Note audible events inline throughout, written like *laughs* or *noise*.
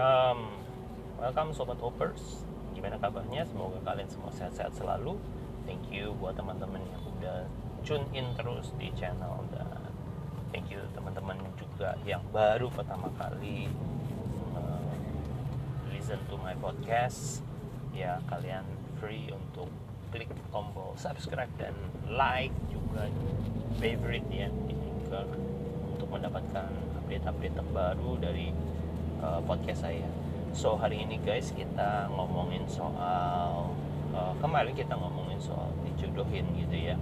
um, welcome sobat hoppers gimana kabarnya? Semoga kalian semua sehat-sehat selalu. Thank you buat teman-teman yang udah tune in terus di channel dan thank you teman-teman juga yang baru pertama kali uh, listen to my podcast. Ya kalian free untuk klik tombol subscribe dan like juga. Favorite ya ini juga untuk mendapatkan update-update terbaru dari uh, podcast saya. So hari ini guys kita ngomongin soal uh, kemarin kita ngomongin soal dijodohin gitu ya.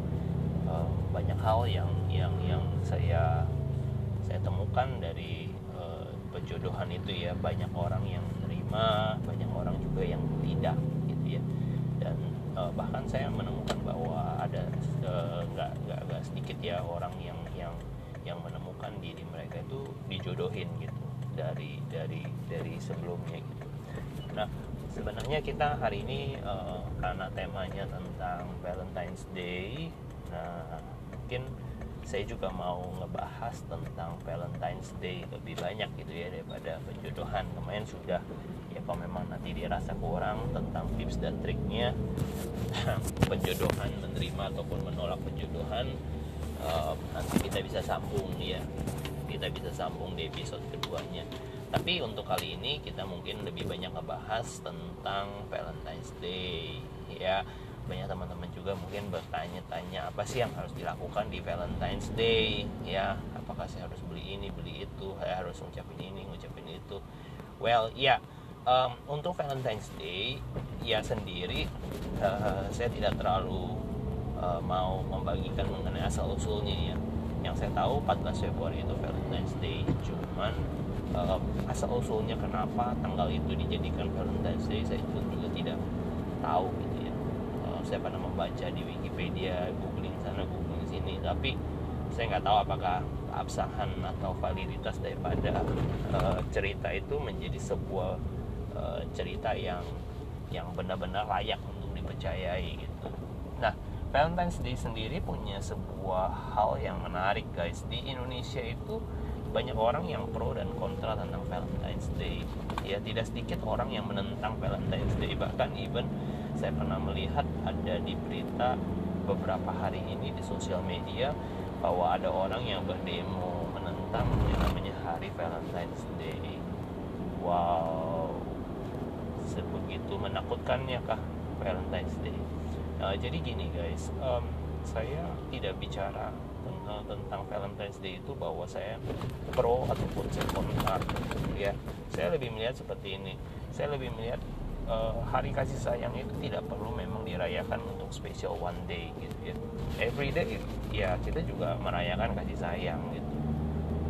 Uh, banyak hal yang yang yang saya saya temukan dari uh, itu ya. Banyak orang yang menerima banyak orang juga yang tidak gitu ya. Dan uh, bahkan saya menemukan bahwa ada nggak uh, nggak sedikit ya orang yang yang yang menemukan diri mereka itu dijodohin gitu dari dari dari sebelumnya gitu. Nah sebenarnya kita hari ini uh, karena temanya tentang Valentine's Day, nah mungkin saya juga mau ngebahas tentang Valentine's Day lebih banyak gitu ya daripada penjodohan kemarin sudah ya kalau memang nanti dirasa kurang tentang tips dan triknya *laughs* penjodohan menerima ataupun menolak penjodohan uh, nanti kita bisa sambung ya kita bisa sambung di episode keduanya. Tapi untuk kali ini kita mungkin lebih banyak ngebahas tentang Valentine's Day ya. Banyak teman-teman juga mungkin bertanya-tanya apa sih yang harus dilakukan di Valentine's Day ya? Apakah saya harus beli ini beli itu? Saya harus ngucapin ini ngucapin itu. Well ya um, untuk Valentine's Day ya sendiri uh, saya tidak terlalu uh, mau membagikan mengenai asal usulnya ya yang saya tahu 14 Februari itu Valentine's Day cuman uh, asal usulnya kenapa tanggal itu dijadikan Valentine's Day saya juga, juga tidak tahu gitu ya. Uh, saya pernah membaca di Wikipedia googling sana googling sini tapi saya nggak tahu apakah keabsahan atau validitas daripada uh, cerita itu menjadi sebuah uh, cerita yang yang benar-benar layak untuk dipercayai gitu Valentine's Day sendiri punya sebuah hal yang menarik guys. Di Indonesia itu banyak orang yang pro dan kontra tentang Valentine's Day. Ya tidak sedikit orang yang menentang Valentine's Day. Bahkan even saya pernah melihat ada di berita beberapa hari ini di sosial media bahwa ada orang yang berdemo menentang yang namanya hari Valentine's Day. Wow. Sebegitu menakutkannya kah Valentine's Day uh, jadi gini guys. Um, saya tidak bicara tentang, tentang Valentine's Day itu bahwa saya pro ataupun saya kontra ya. Saya lebih melihat seperti ini. Saya lebih melihat uh, hari kasih sayang itu tidak perlu memang dirayakan untuk special one day gitu ya. Every day ya kita juga merayakan kasih sayang gitu.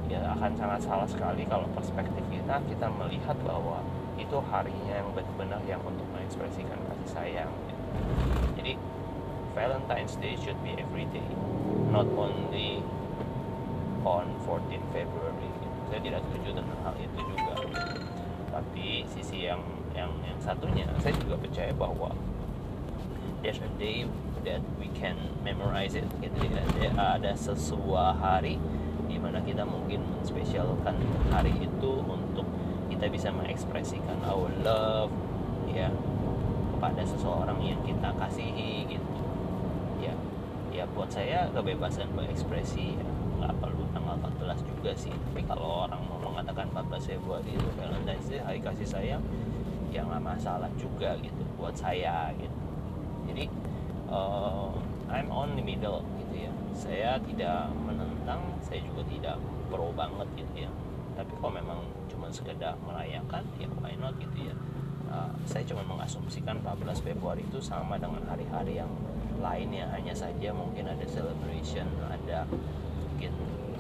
Ya akan sangat salah sekali kalau perspektif kita kita melihat bahwa itu harinya yang benar-benar yang untuk mengekspresikan kasih sayang gitu. Jadi Valentine's Day should be every day not only on 14 February. Saya tidak setuju dengan hal itu juga. Tapi sisi yang yang yang satunya saya juga percaya bahwa there's a day that we can memorize it. Gitu ya ada sesuatu hari di mana kita mungkin menspesialkan hari itu untuk kita bisa mengekspresikan our love ya kepada seseorang yang kita kasihi gitu. Ya ya buat saya kebebasan berekspresi ya nggak perlu tanggal 14 juga sih. Tapi kalau orang mau mengatakan 14 Februari itu Valentine's Day hari kasih sayang ya nggak masalah juga gitu buat saya gitu. Jadi uh, I'm on the middle gitu ya. Saya tidak menentang saya juga tidak pro banget gitu ya. Tapi kalau memang cuma sekedar merayakan ya why not gitu ya uh, saya cuma mengasumsikan 14 Februari itu sama dengan hari-hari yang lain ya hanya saja mungkin ada celebration ada mungkin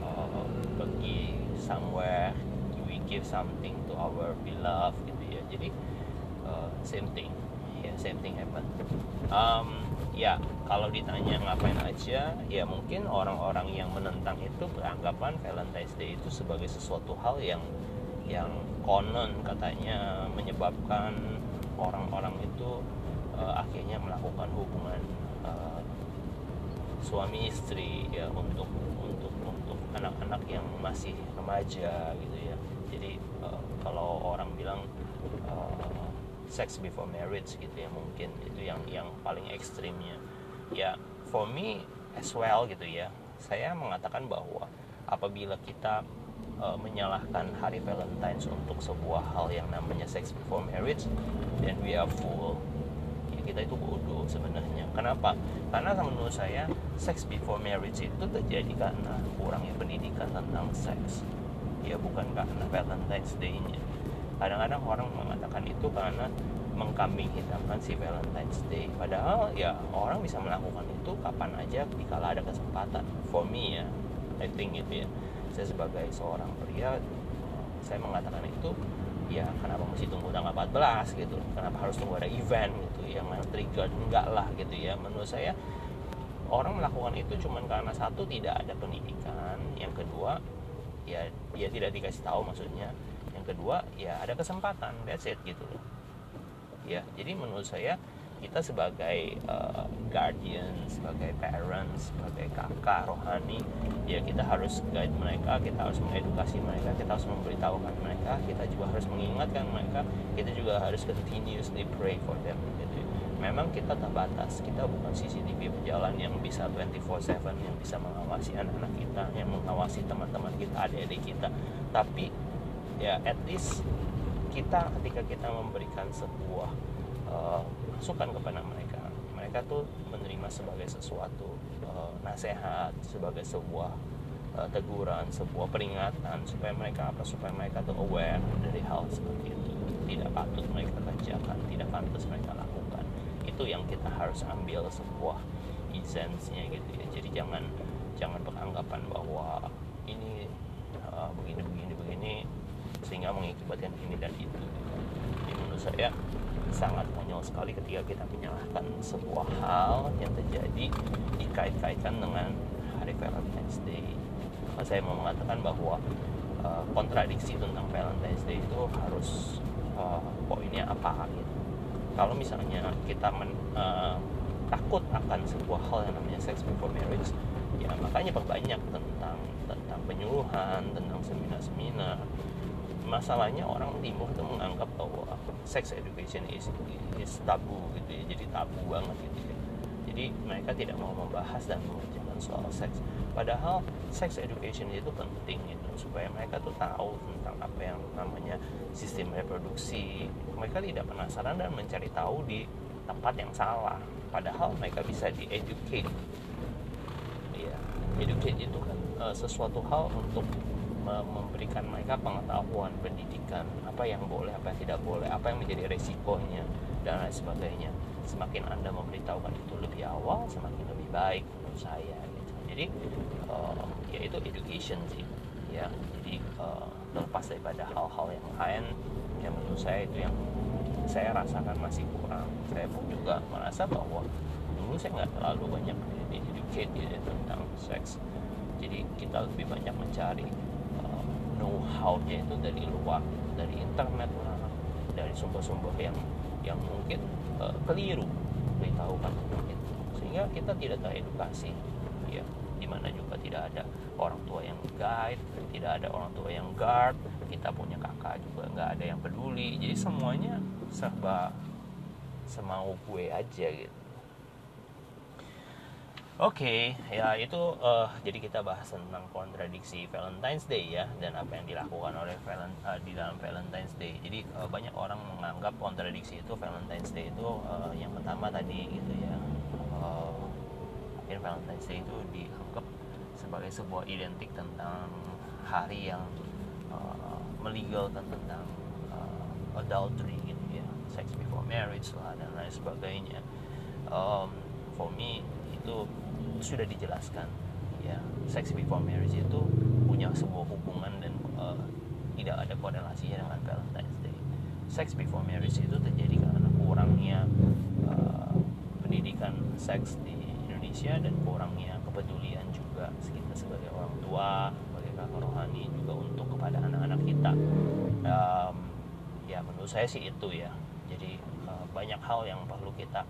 uh, pergi somewhere we give something to our beloved gitu ya. Jadi uh, same thing. Ya yeah, same thing happen. Um, ya kalau ditanya ngapain aja ya mungkin orang-orang yang menentang itu beranggapan Valentine's Day itu sebagai sesuatu hal yang yang konon katanya menyebabkan orang-orang itu uh, akhirnya melakukan hubungan uh, suami istri ya untuk untuk untuk anak-anak yang masih remaja gitu ya. Jadi uh, kalau orang bilang uh, sex before marriage gitu ya mungkin itu yang yang paling ekstrimnya. Ya for me as well gitu ya. Saya mengatakan bahwa apabila kita uh, menyalahkan hari Valentine's untuk sebuah hal yang namanya sex before marriage then we are fool ya kita itu bodoh sebenarnya. Kenapa? Karena menurut saya sex before marriage itu terjadi karena kurangnya pendidikan tentang seks ya bukan karena Valentine's Day-nya. Kadang-kadang orang mengatakan itu karena mengkambing hitamkan si Valentine's Day. Padahal ya orang bisa melakukan itu kapan aja dikala ada kesempatan. For me ya I think itu ya saya sebagai seorang pria saya mengatakan itu ya kenapa mesti tunggu tanggal 14 gitu? Kenapa harus tunggu ada event gitu yang trigger? Enggak lah gitu ya. Menurut saya orang melakukan itu cuman karena satu tidak ada pendidikan. Yang kedua ya dia tidak dikasih tahu maksudnya. Yang kedua ya ada kesempatan. That's it gitu. Loh ya jadi menurut saya kita sebagai uh, guardian, sebagai parents, sebagai kakak rohani, ya kita harus guide mereka, kita harus mengedukasi mereka, kita harus memberitahukan mereka, kita juga harus mengingatkan mereka, kita juga harus continuously pray for them. Gitu. Memang kita terbatas, kita bukan CCTV berjalan yang bisa 24/7 yang bisa mengawasi anak-anak kita, yang mengawasi teman-teman kita, adik-adik kita. Tapi ya at least kita ketika kita memberikan sebuah uh, masukan kepada mereka. Mereka tuh menerima sebagai sesuatu uh, nasihat sebagai sebuah uh, teguran sebuah peringatan supaya mereka apa? Supaya mereka tuh aware dari hal seperti itu. Tidak patut mereka kerjakan tidak pantas mereka lakukan. Itu yang kita harus ambil sebuah esensinya gitu ya. Jadi jangan jangan beranggapan bahwa ini uh, begini begini begini sehingga mengakibatkan ini dan itu saya sangat konyol sekali ketika kita menyalahkan sebuah hal yang terjadi dikait-kaitkan dengan hari Valentine's Day. Saya mau mengatakan bahwa uh, kontradiksi tentang Valentine's Day itu harus uh, poinnya apa gitu. Kalau misalnya kita men, uh, takut akan sebuah hal yang namanya sex before marriage ya makanya perbanyak tentang tentang penyuluhan tentang seminar-seminar. Masalahnya orang timur itu menganggap bahwa sex education is, is tabu gitu ya. Jadi tabu banget gitu ya. Jadi mereka tidak mau membahas dan mengerjakan soal seks. Padahal sex education itu penting gitu supaya mereka tuh tahu tentang apa yang namanya sistem reproduksi. Mereka tidak penasaran dan mencari tahu di tempat yang salah. Padahal mereka bisa di educate ya educate itu kan uh, sesuatu hal untuk memberikan mereka pengetahuan pendidikan apa yang boleh apa yang tidak boleh apa yang menjadi resikonya dan lain sebagainya. Semakin anda memberitahukan itu lebih awal semakin lebih baik menurut saya gitu. jadi uh, ya itu education sih ya. Jadi uh, terlepas daripada hal-hal yang lain yang menurut saya itu yang saya rasakan masih kurang. Saya pun juga merasa bahwa dulu saya nggak terlalu banyak educate ya, tentang seks. Jadi kita lebih banyak mencari know how-nya itu dari luar dari internet lah dari sumber-sumber yang yang mungkin uh, keliru beritahukan mungkin. Sehingga kita tidak teredukasi ya. Di mana juga tidak ada orang tua yang guide tidak ada orang tua yang guard kita punya kakak juga nggak ada yang peduli. Jadi semuanya serba semau gue aja gitu Oke, okay, ya itu uh, jadi kita bahas tentang kontradiksi Valentine's Day ya dan apa yang dilakukan oleh Valent uh, di dalam Valentine's Day. Jadi uh, banyak orang menganggap kontradiksi itu Valentine's Day itu uh, yang pertama tadi gitu ya. Uh, Valentine's Day itu dianggap sebagai sebuah identik tentang hari yang uh, melegalkan tentang uh, adultery gitu ya, sex before marriage lah dan lain sebagainya. Um, for me itu sudah dijelaskan ya sex before marriage itu punya sebuah hubungan dan uh, tidak ada korelasinya dengan Valentine's Day. Sex before marriage itu terjadi karena kurangnya uh, pendidikan seks di Indonesia dan kurangnya kepedulian juga kita sebagai orang tua, sebagai kakak rohani juga untuk kepada anak-anak kita. Um, ya menurut saya sih itu ya. Jadi uh, banyak hal yang perlu kita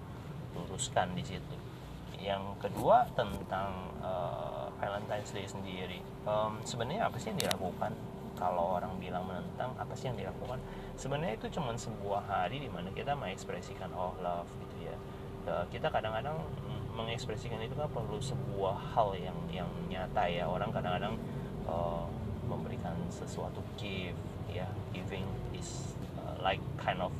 luruskan di situ yang kedua tentang uh, Valentine's Day sendiri. Um, sebenarnya apa sih yang dilakukan? Kalau orang bilang menentang apa sih yang dilakukan? Sebenarnya itu cuma sebuah hari di mana kita mengekspresikan oh love gitu ya. Kita kadang-kadang mengekspresikan itu kan perlu sebuah hal yang yang nyata ya. Orang kadang-kadang uh, memberikan sesuatu gift ya. Giving is uh, like kind of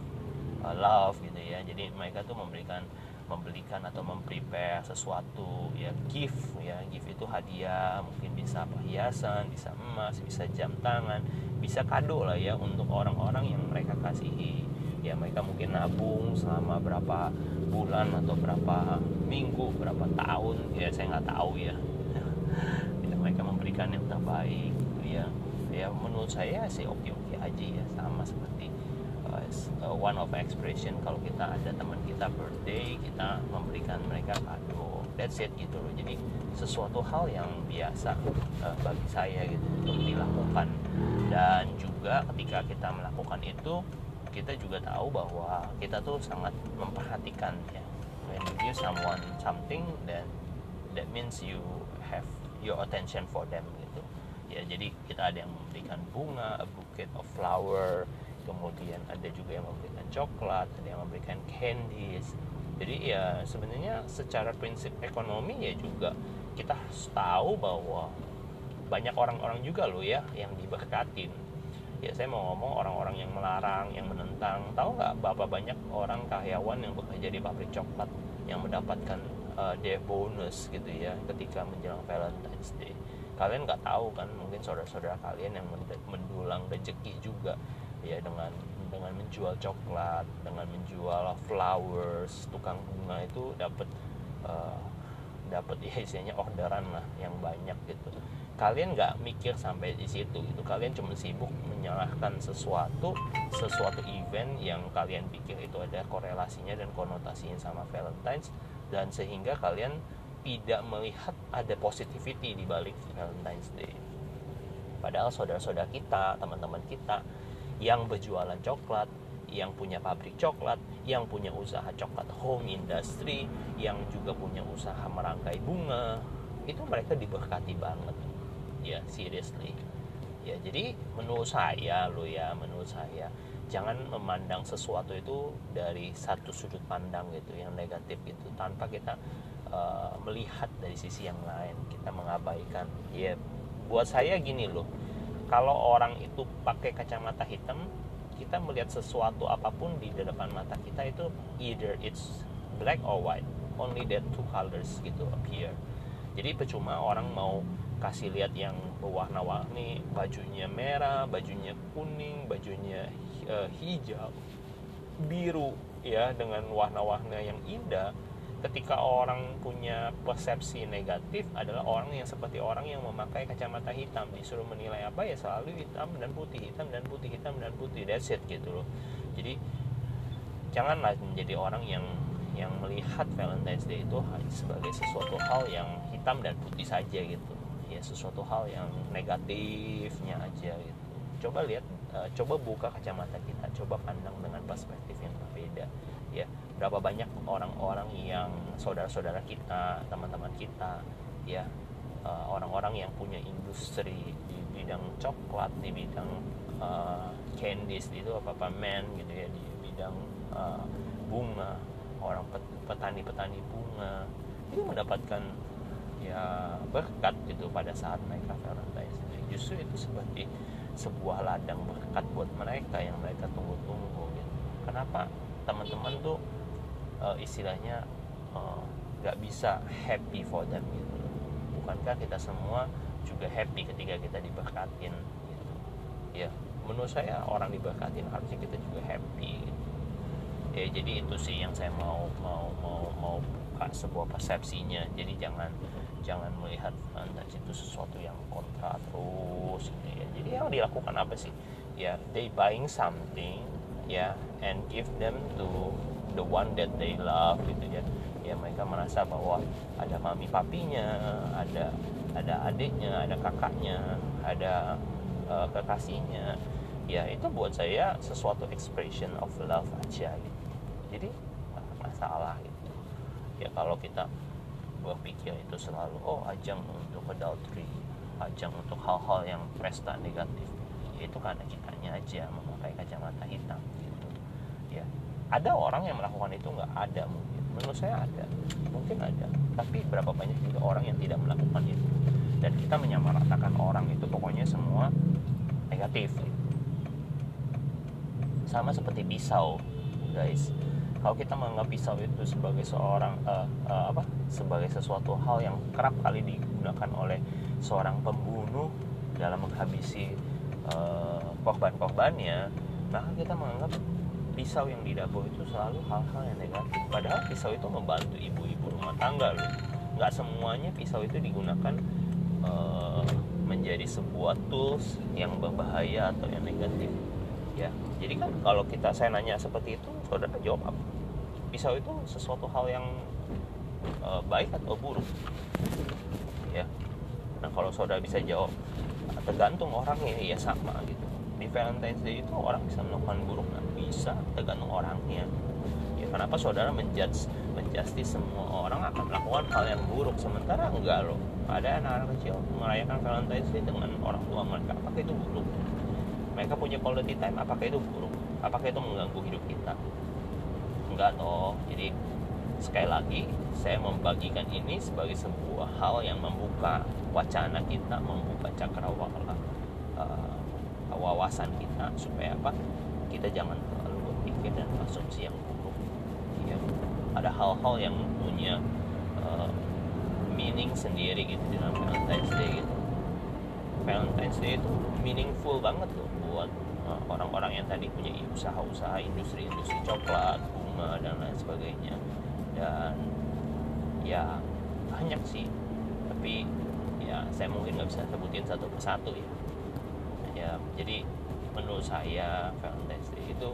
uh, love gitu ya. Jadi mereka tuh memberikan membelikan atau memprepare sesuatu ya gift ya. Gift itu hadiah mungkin bisa perhiasan bisa emas bisa jam tangan bisa kado lah ya untuk orang-orang yang mereka kasihi. Ya mereka mungkin nabung selama berapa bulan atau berapa minggu berapa tahun ya saya nggak tahu ya. *laughs* Mereka memberikan yang terbaik gitu ya. Ya menurut saya sih oke oke aja ya sama seperti uh, one of expression. Kalau kita ada teman kita birthday kita memberikan mereka kado. That's it gitu loh. Jadi sesuatu hal yang biasa uh, bagi saya gitu untuk dilakukan. Dan juga ketika kita melakukan itu kita juga tahu bahwa kita tuh sangat memperhatikan ya. When you give someone something then that means you have your attention for them gitu. Ya jadi kita ada yang memberikan bunga a bouquet of flower kemudian ada juga yang memberikan coklat ada yang memberikan candies. Jadi ya sebenarnya secara prinsip ekonomi ya juga kita harus tahu bahwa banyak orang-orang juga loh ya yang diberkatin. Ya saya mau ngomong orang-orang yang melarang yang menentang. Tahu nggak berapa banyak orang karyawan yang bekerja di pabrik coklat yang mendapatkan uh, day bonus gitu ya ketika menjelang Valentine's Day? Kalian nggak tahu kan mungkin saudara-saudara kalian yang mendulang rezeki juga ya dengan dengan menjual coklat dengan menjual flowers tukang bunga itu dapat uh, dapat *laughs* ya isinya orderan lah yang banyak gitu. Kalian nggak mikir sampai di situ itu kalian cuma sibuk menyalahkan sesuatu sesuatu event yang kalian pikir itu ada korelasinya dan konotasinya sama Valentine's dan sehingga kalian tidak melihat ada positivity di balik Valentine's Day. Padahal saudara-saudara kita teman-teman kita yang berjualan coklat, yang punya pabrik coklat, yang punya usaha coklat home industry, yang juga punya usaha merangkai bunga, itu mereka diberkati banget. Ya, seriously. Ya, jadi menurut saya lo ya, menurut saya jangan memandang sesuatu itu dari satu sudut pandang gitu yang negatif gitu tanpa kita uh, melihat dari sisi yang lain kita mengabaikan ya buat saya gini loh kalau orang itu pakai kacamata hitam kita melihat sesuatu apa pun di depan mata kita itu either it's black or white. Only that two colors gitu appear. Jadi percuma orang mau kasih lihat yang berwarna-warni bajunya merah bajunya kuning bajunya uh, hijau biru ya dengan warna-warna yang indah ketika orang punya persepsi negatif adalah orang yang seperti orang yang memakai kacamata hitam. Disuruh menilai apa ya selalu hitam dan putih hitam dan putih hitam dan putih. That's it gitu loh. Jadi janganlah menjadi orang yang yang melihat Valentine's Day itu sebagai sesuatu hal yang hitam dan putih saja gitu. Ya sesuatu hal yang negatifnya aja gitu. Coba lihat uh, coba buka kacamata kita coba pandang dengan perspektif yang berbeda. Ya berapa banyak orang-orang yang saudara-saudara kita teman-teman kita ya eh, orang-orang uh, yang punya industri di bidang coklat di bidang uh, candies itu apa apa men gitu ya di bidang uh, bunga orang petani-petani bunga itu mendapatkan ya berkat gitu pada saat mereka Valentine's Day justru itu seperti sebuah ladang berkat buat mereka yang mereka tunggu-tunggu gitu. Kenapa teman-teman tuh uh, istilahnya eh, nggak uh, bisa happy for them gitu. Bukankah kita semua juga happy ketika kita diberkatin gitu? Ya menurut saya orang diberkatin harusnya kita juga happy gitu. ya jadi itu sih yang saya mau mau mau mau buka sebuah persepsinya. Jadi jangan jangan melihat Valentine's itu sesuatu yang kontra terus gitu ya. Jadi yang dilakukan apa sih? Ya they buying something ya and give them to the one that they love gitu ya. Ya mereka merasa bahwa ada mami papinya ada ada adiknya ada kakaknya ada uh, kekasihnya. Ya itu buat saya sesuatu expression of love aja gitu. Jadi masalah gitu. Ya kalau kita berpikir itu selalu oh ajang untuk adultery ajang untuk hal-hal yang pesta negatif itu karena kitanya aja memakai kacamata hitam. ya ada orang yang melakukan itu nggak ada mungkin. Menurut saya ada. Mungkin ada. Tapi berapa banyak juga orang yang tidak melakukan itu. Dan kita menyamaratakan orang itu pokoknya semua negatif. Sama seperti pisau guys. Kalau kita menganggap pisau itu sebagai seorang uh, uh, apa? Sebagai sesuatu hal yang kerap kali digunakan oleh seorang pembunuh dalam menghabisi uh, korban-korbannya maka kita menganggap pisau yang di dapur itu selalu hal-hal yang negatif. Padahal pisau itu membantu ibu-ibu rumah tangga loh. Nggak semuanya pisau itu digunakan uh, menjadi sebuah tools yang berbahaya atau yang negatif ya. Jadi kan kalau kita saya nanya seperti itu saudara jawab apa? Pisau itu sesuatu hal yang uh, baik atau buruk ya. Nah kalau saudara bisa jawab tergantung orangnya ya sama gitu di Valentine's Day itu orang bisa melakukan buruk nah bisa tergantung orangnya. Ya kenapa saudara menjudge menjustis semua orang akan melakukan hal yang buruk? Sementara enggak loh. Ada anak-anak kecil merayakan Valentine's Day dengan orang tua mereka. Apakah itu buruk? Mereka punya quality time apakah itu buruk? Apakah itu mengganggu hidup kita? Enggak toh. Jadi sekali lagi saya membagikan ini sebagai sebuah hal yang membuka wacana kita membuka cakrawala wawasan kita supaya apa? Kita jangan terlalu berpikir dan asumsi yang buruk. Ya ada hal-hal yang punya uh, meaning sendiri gitu dalam Valentine's Day gitu. Valentine's Day itu meaningful banget loh buat uh, orang-orang yang tadi punya usaha-usaha industri-industri coklat, bunga dan lain sebagainya. Dan ya banyak sih, tapi ya saya mungkin nggak bisa sebutin satu persatu ya. Ya jadi menurut saya Valentine's Day itu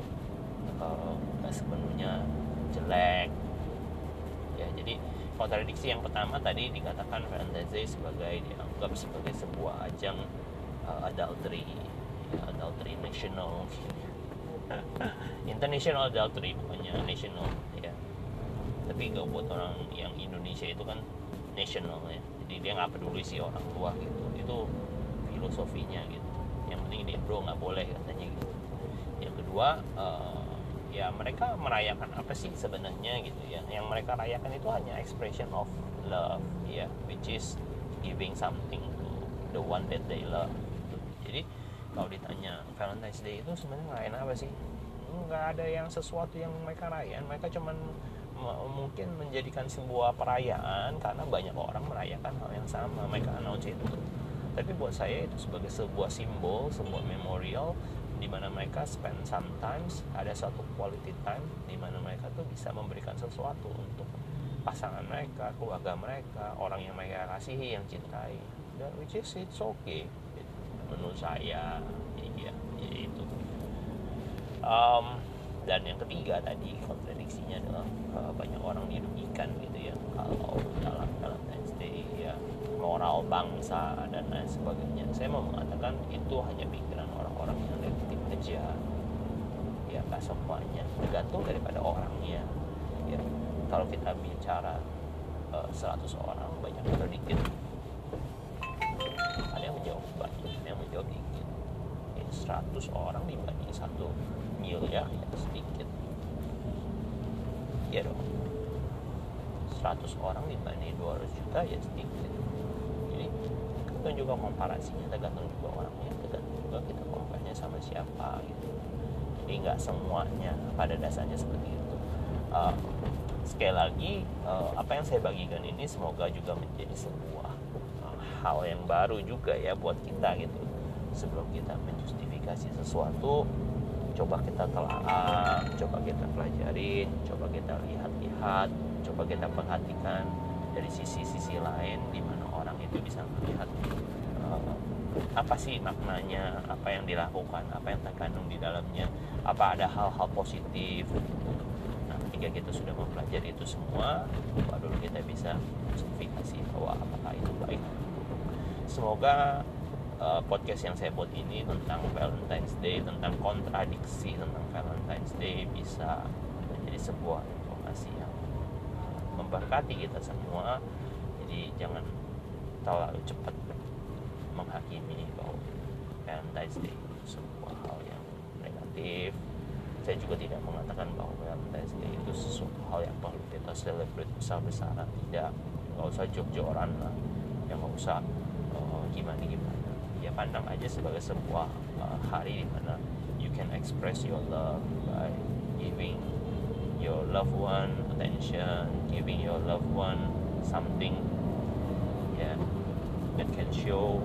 uh, nggak uh, sepenuhnya jelek. Ya jadi kontradiksi yang pertama tadi dikatakan Valentine's Day sebagai dianggap sebagai sebuah ajang uh, adultery. Adultery national. International adultery pokoknya national ya. Tapi gak buat orang yang Indonesia itu kan national ya. Jadi dia nggak peduli sih orang tua gitu. Itu filosofinya gitu dia bro nggak boleh katanya gitu. Yang kedua uh, ya mereka merayakan apa sih sebenarnya gitu ya. Yang mereka rayakan itu hanya expression of love ya which is giving something to the one that they love. Jadi kalau ditanya Valentine's Day itu sebenarnya ngerayain apa sih? Nggak ada yang sesuatu yang mereka rayain. Mereka cuman mungkin menjadikan sebuah perayaan karena banyak orang merayakan hal yang sama. Mereka announce itu tapi buat saya itu sebagai sebuah simbol sebuah memorial di mana mereka spend sometimes ada suatu quality time di mana mereka tuh bisa memberikan sesuatu untuk pasangan mereka keluarga mereka orang yang mereka kasihi yang cintai. Dan which is it's okay. Menurut saya iya ya itu. Um, dan yang ketiga tadi kontradiksinya adalah uh, banyak orang dirugikan gitu ya kalau dalam Valentine's Day ya moral bangsa dan lain sebagainya. Saya mau mengatakan itu hanya pikiran orang-orang yang negatif aja ya nggak semuanya. Tergantung daripada orangnya. Ya kalau kita bicara uh, 100 orang banyak atau dikit ada yang menjawab banyak ada yang menjawab dikit. Ya, 100 orang dibanding satu miliar ya sedikit. Ya dong. 100 orang dibanding 200 juta ya sedikit itu juga komparasinya tergantung juga orangnya tergantung juga kita komparnya sama siapa gitu. Jadi nggak semuanya pada dasarnya seperti itu. Uh, sekali lagi uh, apa yang saya bagikan ini semoga juga menjadi sebuah hal yang baru juga ya buat kita gitu. Sebelum kita menjustifikasi sesuatu coba kita telah coba kita pelajarin coba kita lihat-lihat coba kita perhatikan dari sisi-sisi lain di mana orang itu bisa melihat uh, apa sih maknanya apa yang dilakukan apa yang terkandung di dalamnya apa ada hal-hal positif? Nah ketika kita sudah mempelajari itu semua baru kita bisa justifikasi bahwa apakah itu baik. Semoga uh, podcast yang saya buat ini tentang Valentine's Day tentang kontradiksi tentang Valentine's Day bisa menjadi sebuah informasi yang memberkati kita semua. Jadi jangan terlalu cepat menghakimi bahwa Valentine's Day itu sebuah hal yang negatif. Saya juga tidak mengatakan bahwa Valentine's Day itu sesuatu hal yang perlu kita celebrate besar-besaran. Tidak nggak usah jor-joran lah. Yang nggak usah uh, gimana gimana ya pandang aja sebagai sebuah uh, hari di mana you can express your love by giving your loved one attention giving your loved one something yeah, that can show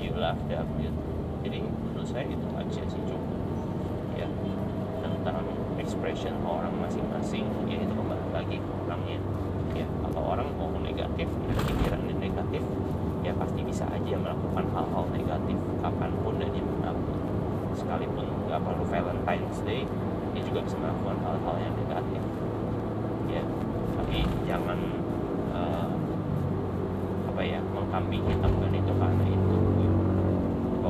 you love jadi menurut saya itu aja sih cukup. Ya tentang expression orang masing-masing ya itu kembali lagi orangnya. Ya kalau orang mau negatif pikirannya negatif ya pasti bisa aja melakukan hal-hal negatif kapan pun dan di mana pun sekalipun nggak perlu Valentine's Day dia juga bisa melakukan hal-hal yang negatif. Ya tapi jangan uh, apa ya mengkambing hitamkan itu karena itu.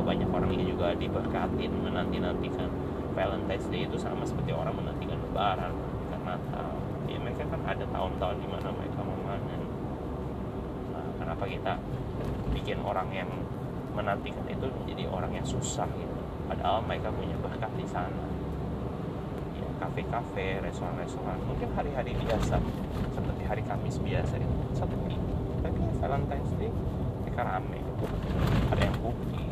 Banyak orang yang juga diberkatin menanti-nantikan Valentine's Day itu sama seperti orang menantikan Lebaran menantikan Natal. Ya mereka kan ada tahun-tahun di mana mereka memanen. Nah, kenapa kita bikin orang yang menantikan itu menjadi orang yang susah gitu? Padahal mereka punya berkat di sana. Ya kafe-kafe restoran-restoran mungkin hari-hari biasa seperti hari Kamis biasa itu seperti tapi Valentine's Day mereka rame yang bukti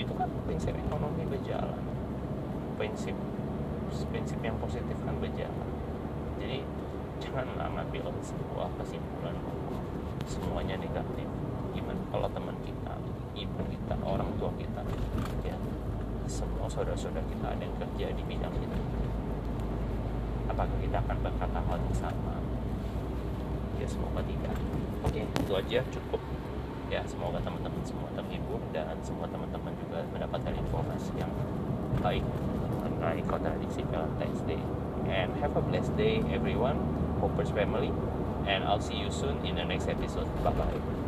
itu kan prinsip ekonomi berjalan. Prinsip prinsip yang positif kan berjalan. Jadi janganlah ngambil sebuah kesimpulan bahwa semuanya negatif. Gimana kalau teman kita ibu kita orang tua kita ya semua saudara-saudara kita ada yang kerja di bidang itu. Apakah kita akan berkata hal yang sama? Ya semoga tidak. Oke. Itu aja cukup ya semoga teman-teman semua terhibur dan semua teman-teman juga mendapatkan informasi yang baik mengenai kontradiksi Day. And have a blessed day everyone. Hoppers family. And I'll see you soon in the next episode. Bye bye